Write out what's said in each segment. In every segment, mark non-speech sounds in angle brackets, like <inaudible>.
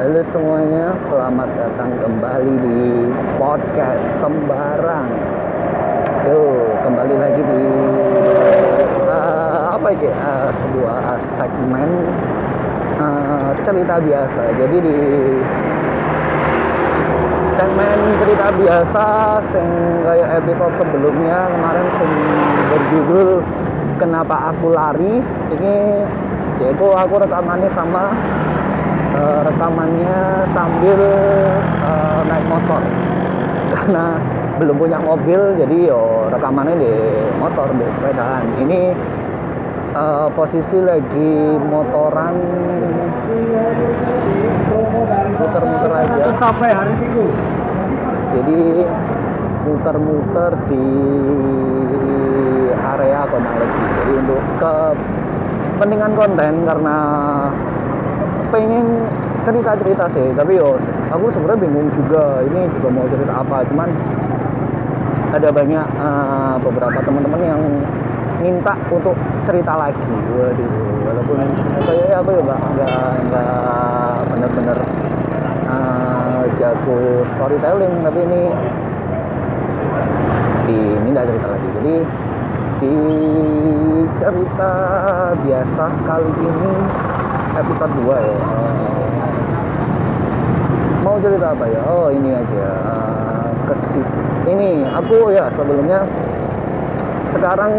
Halo semuanya, selamat datang kembali di podcast Sembarang. Tuh, kembali lagi di uh, apa ya? Uh, sebuah segmen uh, cerita biasa. Jadi di segmen cerita biasa, sing kayak episode sebelumnya kemarin sing berjudul Kenapa Aku Lari. Ini yaitu aku rekamannya sama uh, rekamannya sambil uh, naik motor <laughs> karena belum punya mobil jadi yo rekamannya di motor di sepedaan ini uh, posisi lagi motoran muter-muter aja sampai hari Minggu. jadi muter-muter di area lagi jadi untuk ke pentingan konten karena pengen cerita-cerita sih. Tapi yo aku sebenarnya bingung juga ini juga mau cerita apa. Cuman ada banyak uh, beberapa teman-teman yang minta untuk cerita lagi. Waduh walaupun kayaknya aku ya nggak nggak bener-bener uh, jago storytelling. Tapi ini ini nggak cerita lagi. Jadi di cerita biasa kali ini episode 2 ya. Mau cerita apa ya? Oh ini aja. Kesip ini aku ya sebelumnya sekarang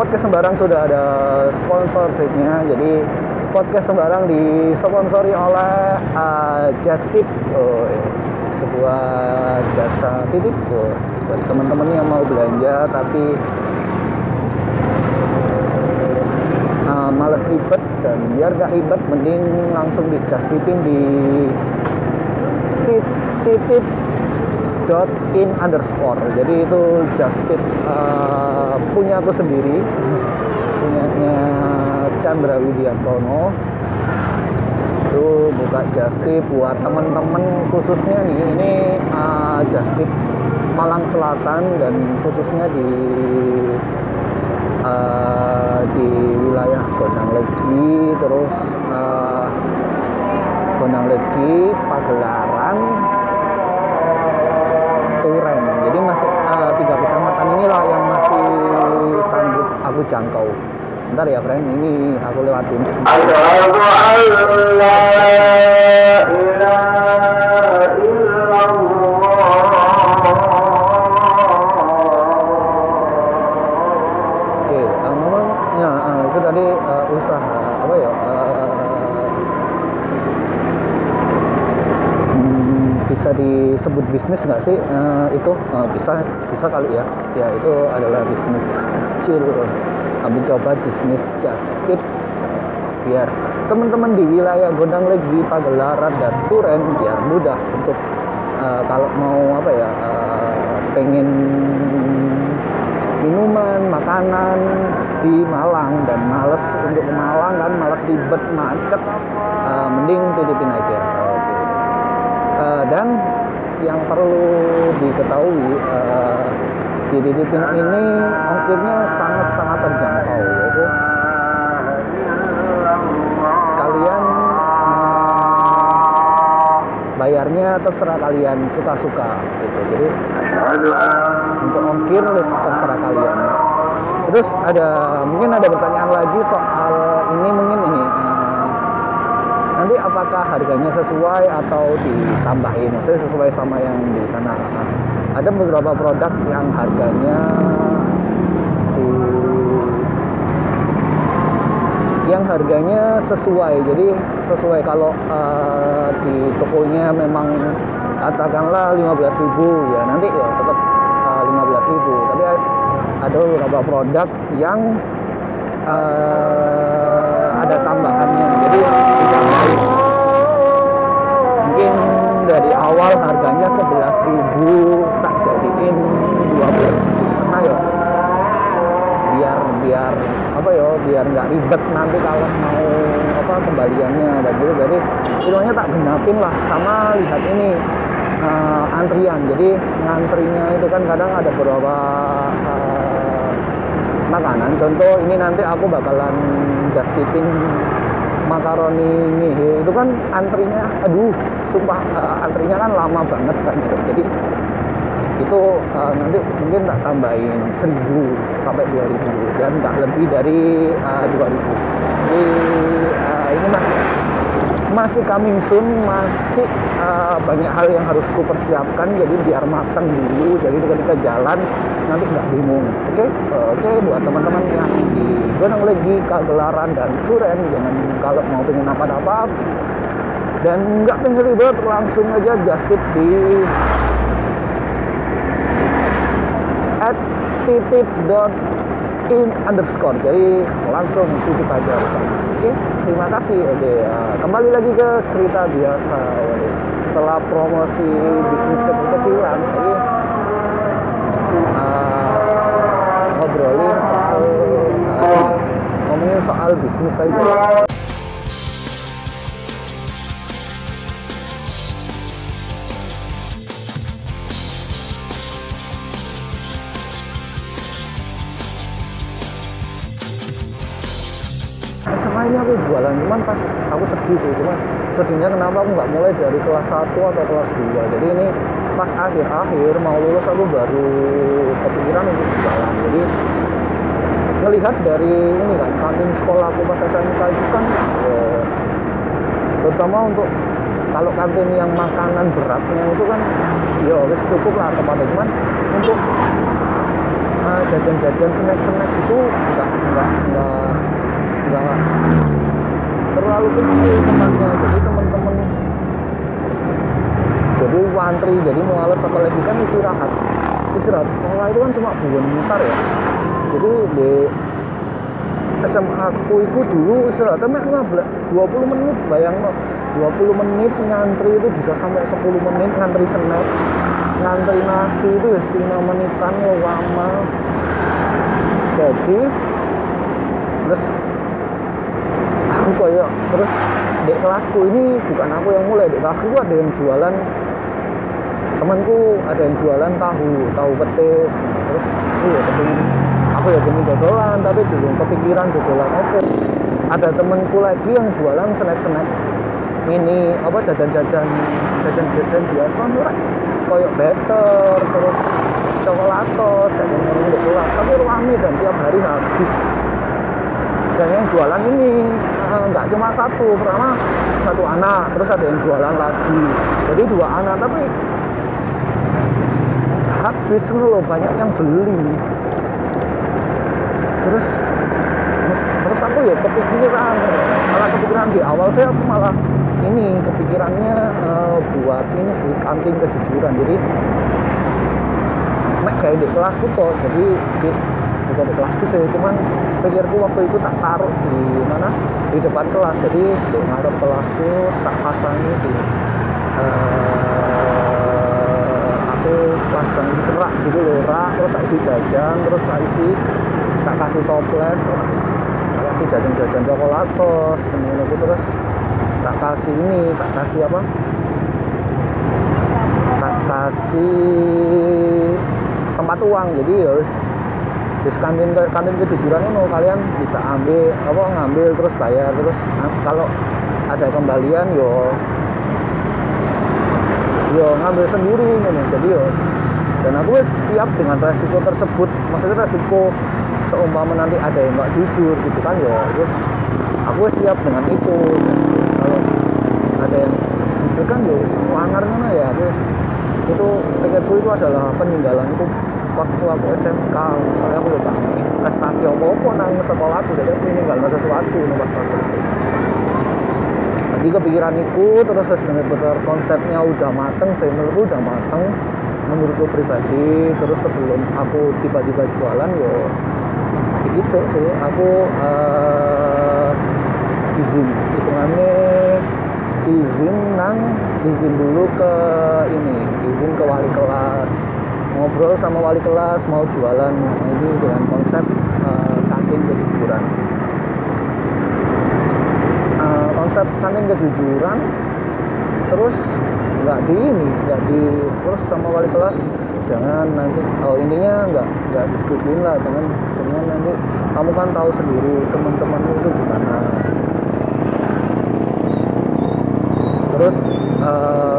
podcast sembarang sudah ada sponsorshipnya. Jadi podcast sembarang disponsori oleh uh, Just Tip. Oh, sebuah jasa titip. Oh, buat teman-teman yang mau belanja tapi uh, males ribet dan biar gak ribet mending langsung di just tipin di titip dot in underscore. Jadi itu just tip uh, punya aku sendiri punyanya Chandra Widiantono. Itu buka just tip buat teman-teman khususnya nih ini uh, just tip Malang Selatan dan khususnya di uh, di wilayah Gondang Legi terus uh, Gondang Legi Pagelaran Turen jadi masih uh, tiga kecamatan inilah yang masih sanggup aku jangkau Bentar ya friend, ini aku lewatin. Ilaha sih uh, itu uh, bisa bisa kali ya. Ya itu adalah bisnis kecil. Kami coba bisnis just tip. Biar teman-teman di wilayah Gondang Legi, Pagelaran dan Turen biar mudah untuk uh, kalau mau apa ya uh, pengen minuman, makanan di Malang dan males untuk ke Malang kan males ribet macet uh, mending titipin aja. Dan yang perlu diketahui uh, di ini ongkirnya sangat-sangat terjangkau yaitu kalian uh, bayarnya terserah kalian suka-suka gitu. Jadi untuk ongkir terserah kalian. Terus ada mungkin ada pertanyaan lagi soal ini mungkin ini uh, nanti apakah harganya sesuai atau ditambahin? Maksudnya sesuai sama yang di sana. Ada beberapa produk yang harganya di yang harganya sesuai. Jadi sesuai kalau uh, di tokonya memang katakanlah 15.000 ya nanti ya tetap uh, 15.000 tapi ada beberapa produk yang uh, ada tambahannya. Jadi dari awal harganya 11.000 tak jadiin 12 nah ya biar biar apa ya biar nggak ribet nanti kalau mau apa kembaliannya dan gitu. Jadi istilahnya tak genapin lah. Sama lihat ini uh, antrian. Jadi ngantrinya itu kan kadang ada beberapa uh, makanan. Contoh ini nanti aku bakalan just tipin makaroni ngehe itu kan antrinya aduh sumpah eh, antrinya kan lama banget kan gitu. jadi itu eh, nanti mungkin tak tambahin 1000 sampai 2000 dan tak lebih dari eh, 2000 jadi eh, ini masih masih coming soon masih eh, banyak hal yang harus ku persiapkan jadi biar matang dulu. Jadi ketika jalan nanti nggak bingung. Oke? Eh, oke buat teman-teman yang di Gunung Legi Kagelaran dan Curen jangan kalau mau pengen apa-apa. Dan nggak pengen ribet langsung aja just tip di at in underscore. Jadi langsung titip aja sana oke terima kasih. Oke ya, kembali lagi ke cerita biasa. Setelah promosi bisnis kecil-kecilan sedih sih cuman sedihnya kenapa aku nggak mulai dari kelas 1 atau kelas 2 jadi ini pas akhir-akhir mau lulus aku baru kepikiran untuk jualan jadi melihat dari ini kan kantin sekolah aku pas SMK itu kan eh, terutama untuk kalau kantin yang makanan beratnya itu kan ya wis cukup lah tempatnya. Cuman untuk eh, jajan-jajan snack-snack itu enggak enggak enggak enggak terlalu kecil tempatnya. Jadi teman-teman jadi wantri jadi males apalagi kan istirahat. Istirahat sekolah itu kan cuma bentar ya. Jadi di SMA aku itu dulu istirahatnya mek 15 20 menit bayang no 20 menit ngantri itu bisa sampai 10 menit ngantri snack ngantri nasi itu ya 5 menitan lama jadi terus kayak terus di kelasku ini bukan aku yang mulai di kelasku ada yang jualan temanku ada yang jualan tahu tahu petis terus aku ya kepingin aku ya pengen dodolan tapi belum kepikiran dodolan oke ada temanku lagi yang jualan snack snack ini apa jajan-jajan jajan-jajan biasa murah. Kayak better terus coklatos yang ngomong kelas tapi rame dan tiap hari habis. Dan yang jualan ini nggak cuma satu. Pertama satu anak. Terus ada yang jualan lagi. Jadi dua anak. Tapi habis loh. Banyak yang beli. Terus terus aku ya kepikiran. Malah kepikiran di awal saya aku malah ini kepikirannya eh, buat ini sih kantin kejujuran. Jadi kayak di kelasku kok. Jadi di di kelasku sih cuman pikirku waktu itu tak taruh di mana? Di depan kelas. Jadi di ngadep kelasku tak pasangi di eh, aku pasang rak gitu loh rak terus tak isi jajan terus tak isi tak kasih toples tak kasih jajan-jajan coklatos kemudian aku terus tak kasih ini tak kasih apa? Tak kasih tempat uang. Jadi ya wis di kantin kantin kejujuran itu kalian bisa ambil apa ngambil terus bayar terus nah, kalau ada kembalian yo yo ngambil sendiri ini jadi yo dan aku siap dengan resiko tersebut. Maksudnya resiko seumpama nanti ada yang nggak jujur gitu kan yo wis aku siap dengan itu. Kalau ada yang jujur kan yo ngono ya terus itu pikirku itu adalah peninggalanku waktu aku SMK soalnya aku udah prestasi apa-apa nang sekolahku jadi aku meninggal sesuatu nang pas pas jadi kepikiran itu terus wis bener-bener konsepnya udah mateng saya menurutku udah mateng. Menurutku pribadi terus sebelum aku tiba-tiba jualan yo iki sih sih. Aku eh, izin. Hitungannya izin nang izin dulu ke ini izin ke wali kelas ngobrol sama wali kelas mau jualan. Ini dengan konsep eh, kantin kejujuran. Eh, konsep kantin kejujuran terus nggak di ini nggak di terus sama wali kelas. Jangan nanti oh intinya nggak nggak disetujuin lah dengan dengan nanti kamu kan tahu sendiri teman-temanmu itu gimana. Terus eh,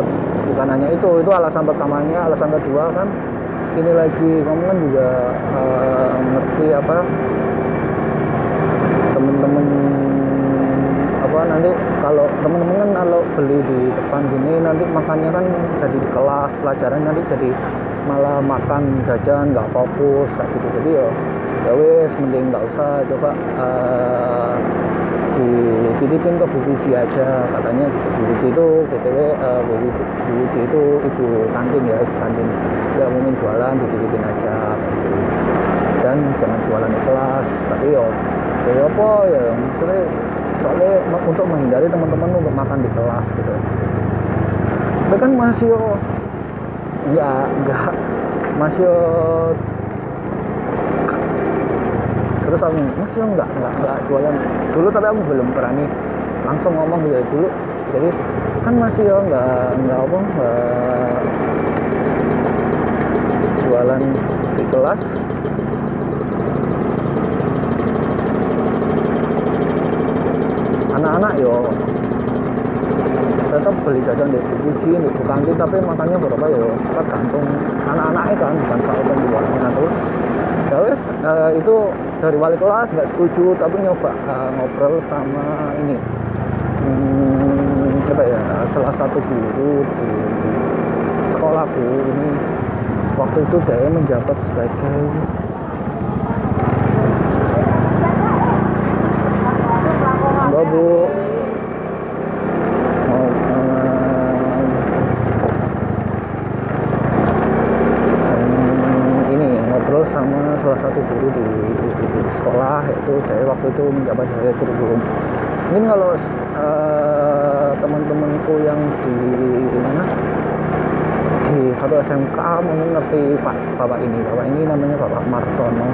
bukan hanya itu itu alasan pertamanya alasan kedua kan ini lagi. Kamu kan juga eh, ngerti apa temen-temen apa nanti kalau temen-temen kan kalau beli di depan gini nanti makannya kan jadi di kelas pelajaran nanti jadi malah makan jajan nggak fokus gitu. Jadi ya ya wes mending nggak usah coba eh, dititipin ke Bu Wiji aja. Katanya gitu. Bu Wiji itu btw eh, Bu Wiji itu ibu kantin ya ibu kantin. Nggak mungkin jualan dititipin aja gitu. Dan jangan jualan di kelas tapi yo ya apa ya maksudnya soalnya untuk menghindari teman-teman untuk makan di kelas gitu. Tapi kan masih ya enggak. Masih terus aku masih yo enggak enggak enggak jualan. Dulu tapi aku belum berani langsung ngomong ya dulu. Jadi kan masih yo enggak enggak apa enggak jualan di kelas. Anak-anak yo tetap beli jajan di buji di tapi makannya berapa yo tergantung anak-anaknya kan bukan soal penjualannya. Terus ya wes eh, itu dari wali kelas nggak setuju tapi nyoba eh, ngobrol sama ini. Hmm, apa ya salah satu guru di sekolahku ini waktu itu dia menjabat sebagai enggak bu mau em, ini ngobrol sama salah satu guru di, di- di sekolah yaitu saya waktu itu menjabat sebagai guru guru mungkin kalau eh, teman-temanku yang di, di mana di mungkin ngerti pak bapak ini. Bapak ini namanya bapak Martono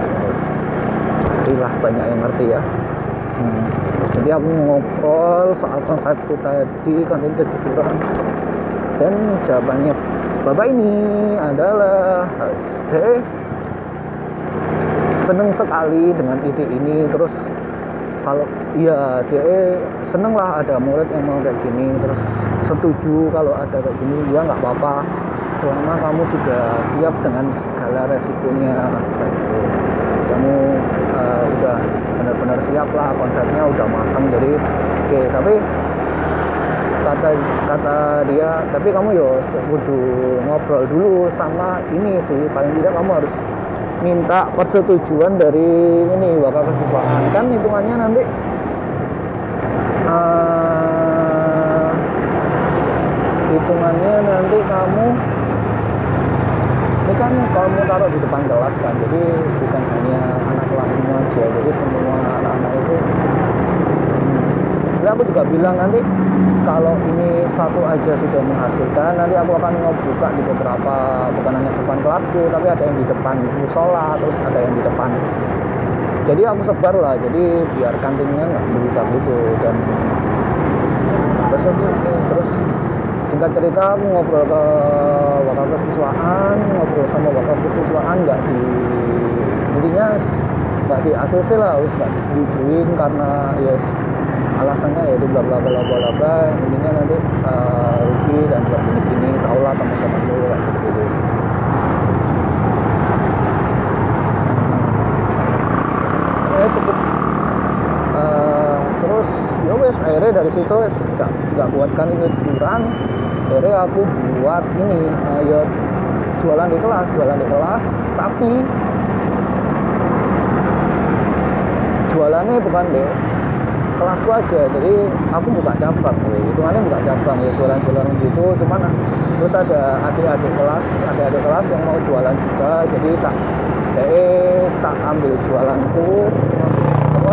pastilah banyak yang ngerti ya. Hmm. Jadi aku ngobrol soal konsepku tadi konten kejujuran dan jawabannya bapak ini adalah SD. Seneng sekali dengan ide ini. Terus kalau iya dia seneng lah ada murid yang mau kayak gini. Terus setuju kalau ada kayak gini. Ya nggak apa-apa selama kamu sudah siap dengan segala resikonya gitu. kamu eh, udah benar-benar siap lah konsepnya udah matang jadi oke tapi kata kata dia tapi kamu yo kudu ngobrol dulu sama ini sih paling tidak kamu harus minta persetujuan dari ini bakal kesiswaan kan hitungannya nanti eh, hitungannya nanti kamu ini kan kamu taruh di depan kelas kan jadi bukan hanya anak kelasmu aja jadi semua anak-anak itu jadi aku juga bilang nanti kalau ini satu aja sudah menghasilkan nanti aku akan ngebuka di beberapa bukan hanya depan kelasku tapi ada yang di depan musola terus ada yang di depan. Jadi aku sebar lah jadi biar kantinnya nggak berita gitu dan terus terus singkat cerita aku ngobrol ke wakil kesiswaan ngobrol sama wakil kesiswaan nggak di intinya nggak di ACC lah harus nggak disetujuin karena yes alasannya yaitu bla bla bla bla bla. Intinya nanti eh, rugi dan buat gini gini tau lah teman-teman lu kayak gitu. Ya cukup. Eh, terus ya wes akhirnya dari situ wes nggak nggak buatkan ini kurang akhirnya aku buat ini eh, ya jualan di kelas jualan di kelas tapi jualannya bukan deh kelasku aja jadi aku buka cabang gue hitungannya buka cabang ya jualan-jualan gitu cuman terus ada adik-adik kelas adik-adik kelas yang mau jualan juga jadi tak eh tak ambil jualanku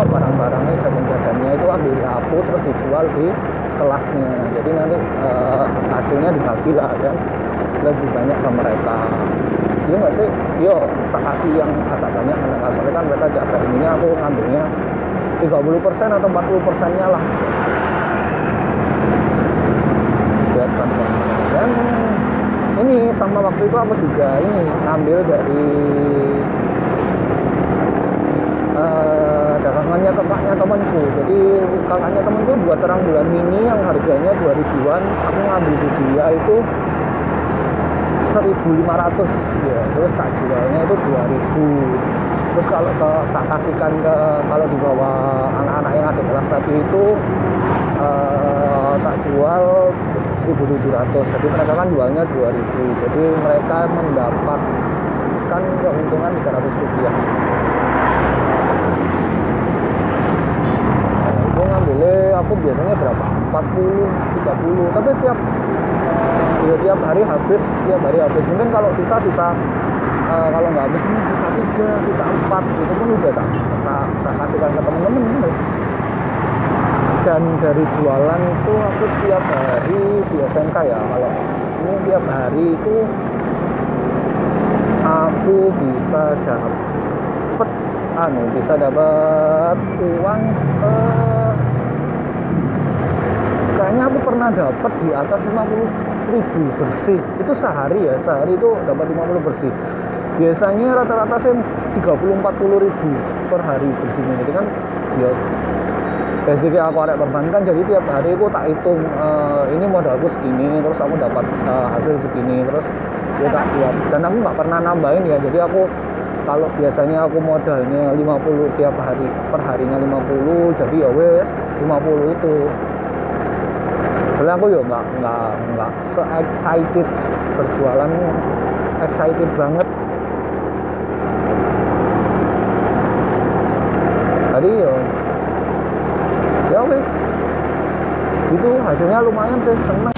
apa barang-barangnya jajan-jajannya itu ambil di aku terus dijual di kelasnya. Jadi nanti eh, hasilnya dibagi lah kan. Lebih banyak ke mereka. Iya nggak sih? Yo tak kasih yang agak banyak mereka soalnya kan mereka jaga ininya aku ngambilnya 30% atau 40 persennya lah. Dan ini sama waktu itu aku juga ini ngambil dari eh, temanku jadi kakaknya temanku buat terang bulan mini yang harganya 2000an aku ngambil di dia itu 1500 ya terus tak jualnya itu 2000 terus kalau ke, tak kasihkan ke kalau di bawah anak-anak yang ada kelas tadi itu eh, tak jual 1700 jadi mereka kan jualnya 2000 jadi mereka mendapatkan keuntungan 300 rupiah Nah, itu aku biasanya berapa? 40 30 tapi tiap eh, ya tiap hari habis tiap hari habis. Mungkin kalau sisa sisa eh, kalau nggak habis ini sisa tiga sisa empat. Itu pun udah tak tak, tak kasihkan ke temen-temen guys. Dan dari jualan itu aku tiap hari di SMK ya. Kalau ini tiap hari itu aku bisa dapat anu bisa dapat uang se aku pernah dapat di atas 50 ribu bersih. Itu sehari ya sehari itu dapat 50 bersih. Biasanya rata-rata saya 30-40 ribu per hari bersihnya jadi kan ya basically aku arek perbankan jadi tiap hari aku tak hitung eh, ini modalku segini terus aku dapat eh, hasil segini terus ya tak buat. Dan aku nggak pernah nambahin ya jadi aku kalau biasanya aku modalnya 50 tiap hari per harinya 50 jadi ya wes 50 itu soalnya aku ya nggak nggak nggak se excited berjualan excited banget. Tadi ya ya wes itu hasilnya lumayan sih seneng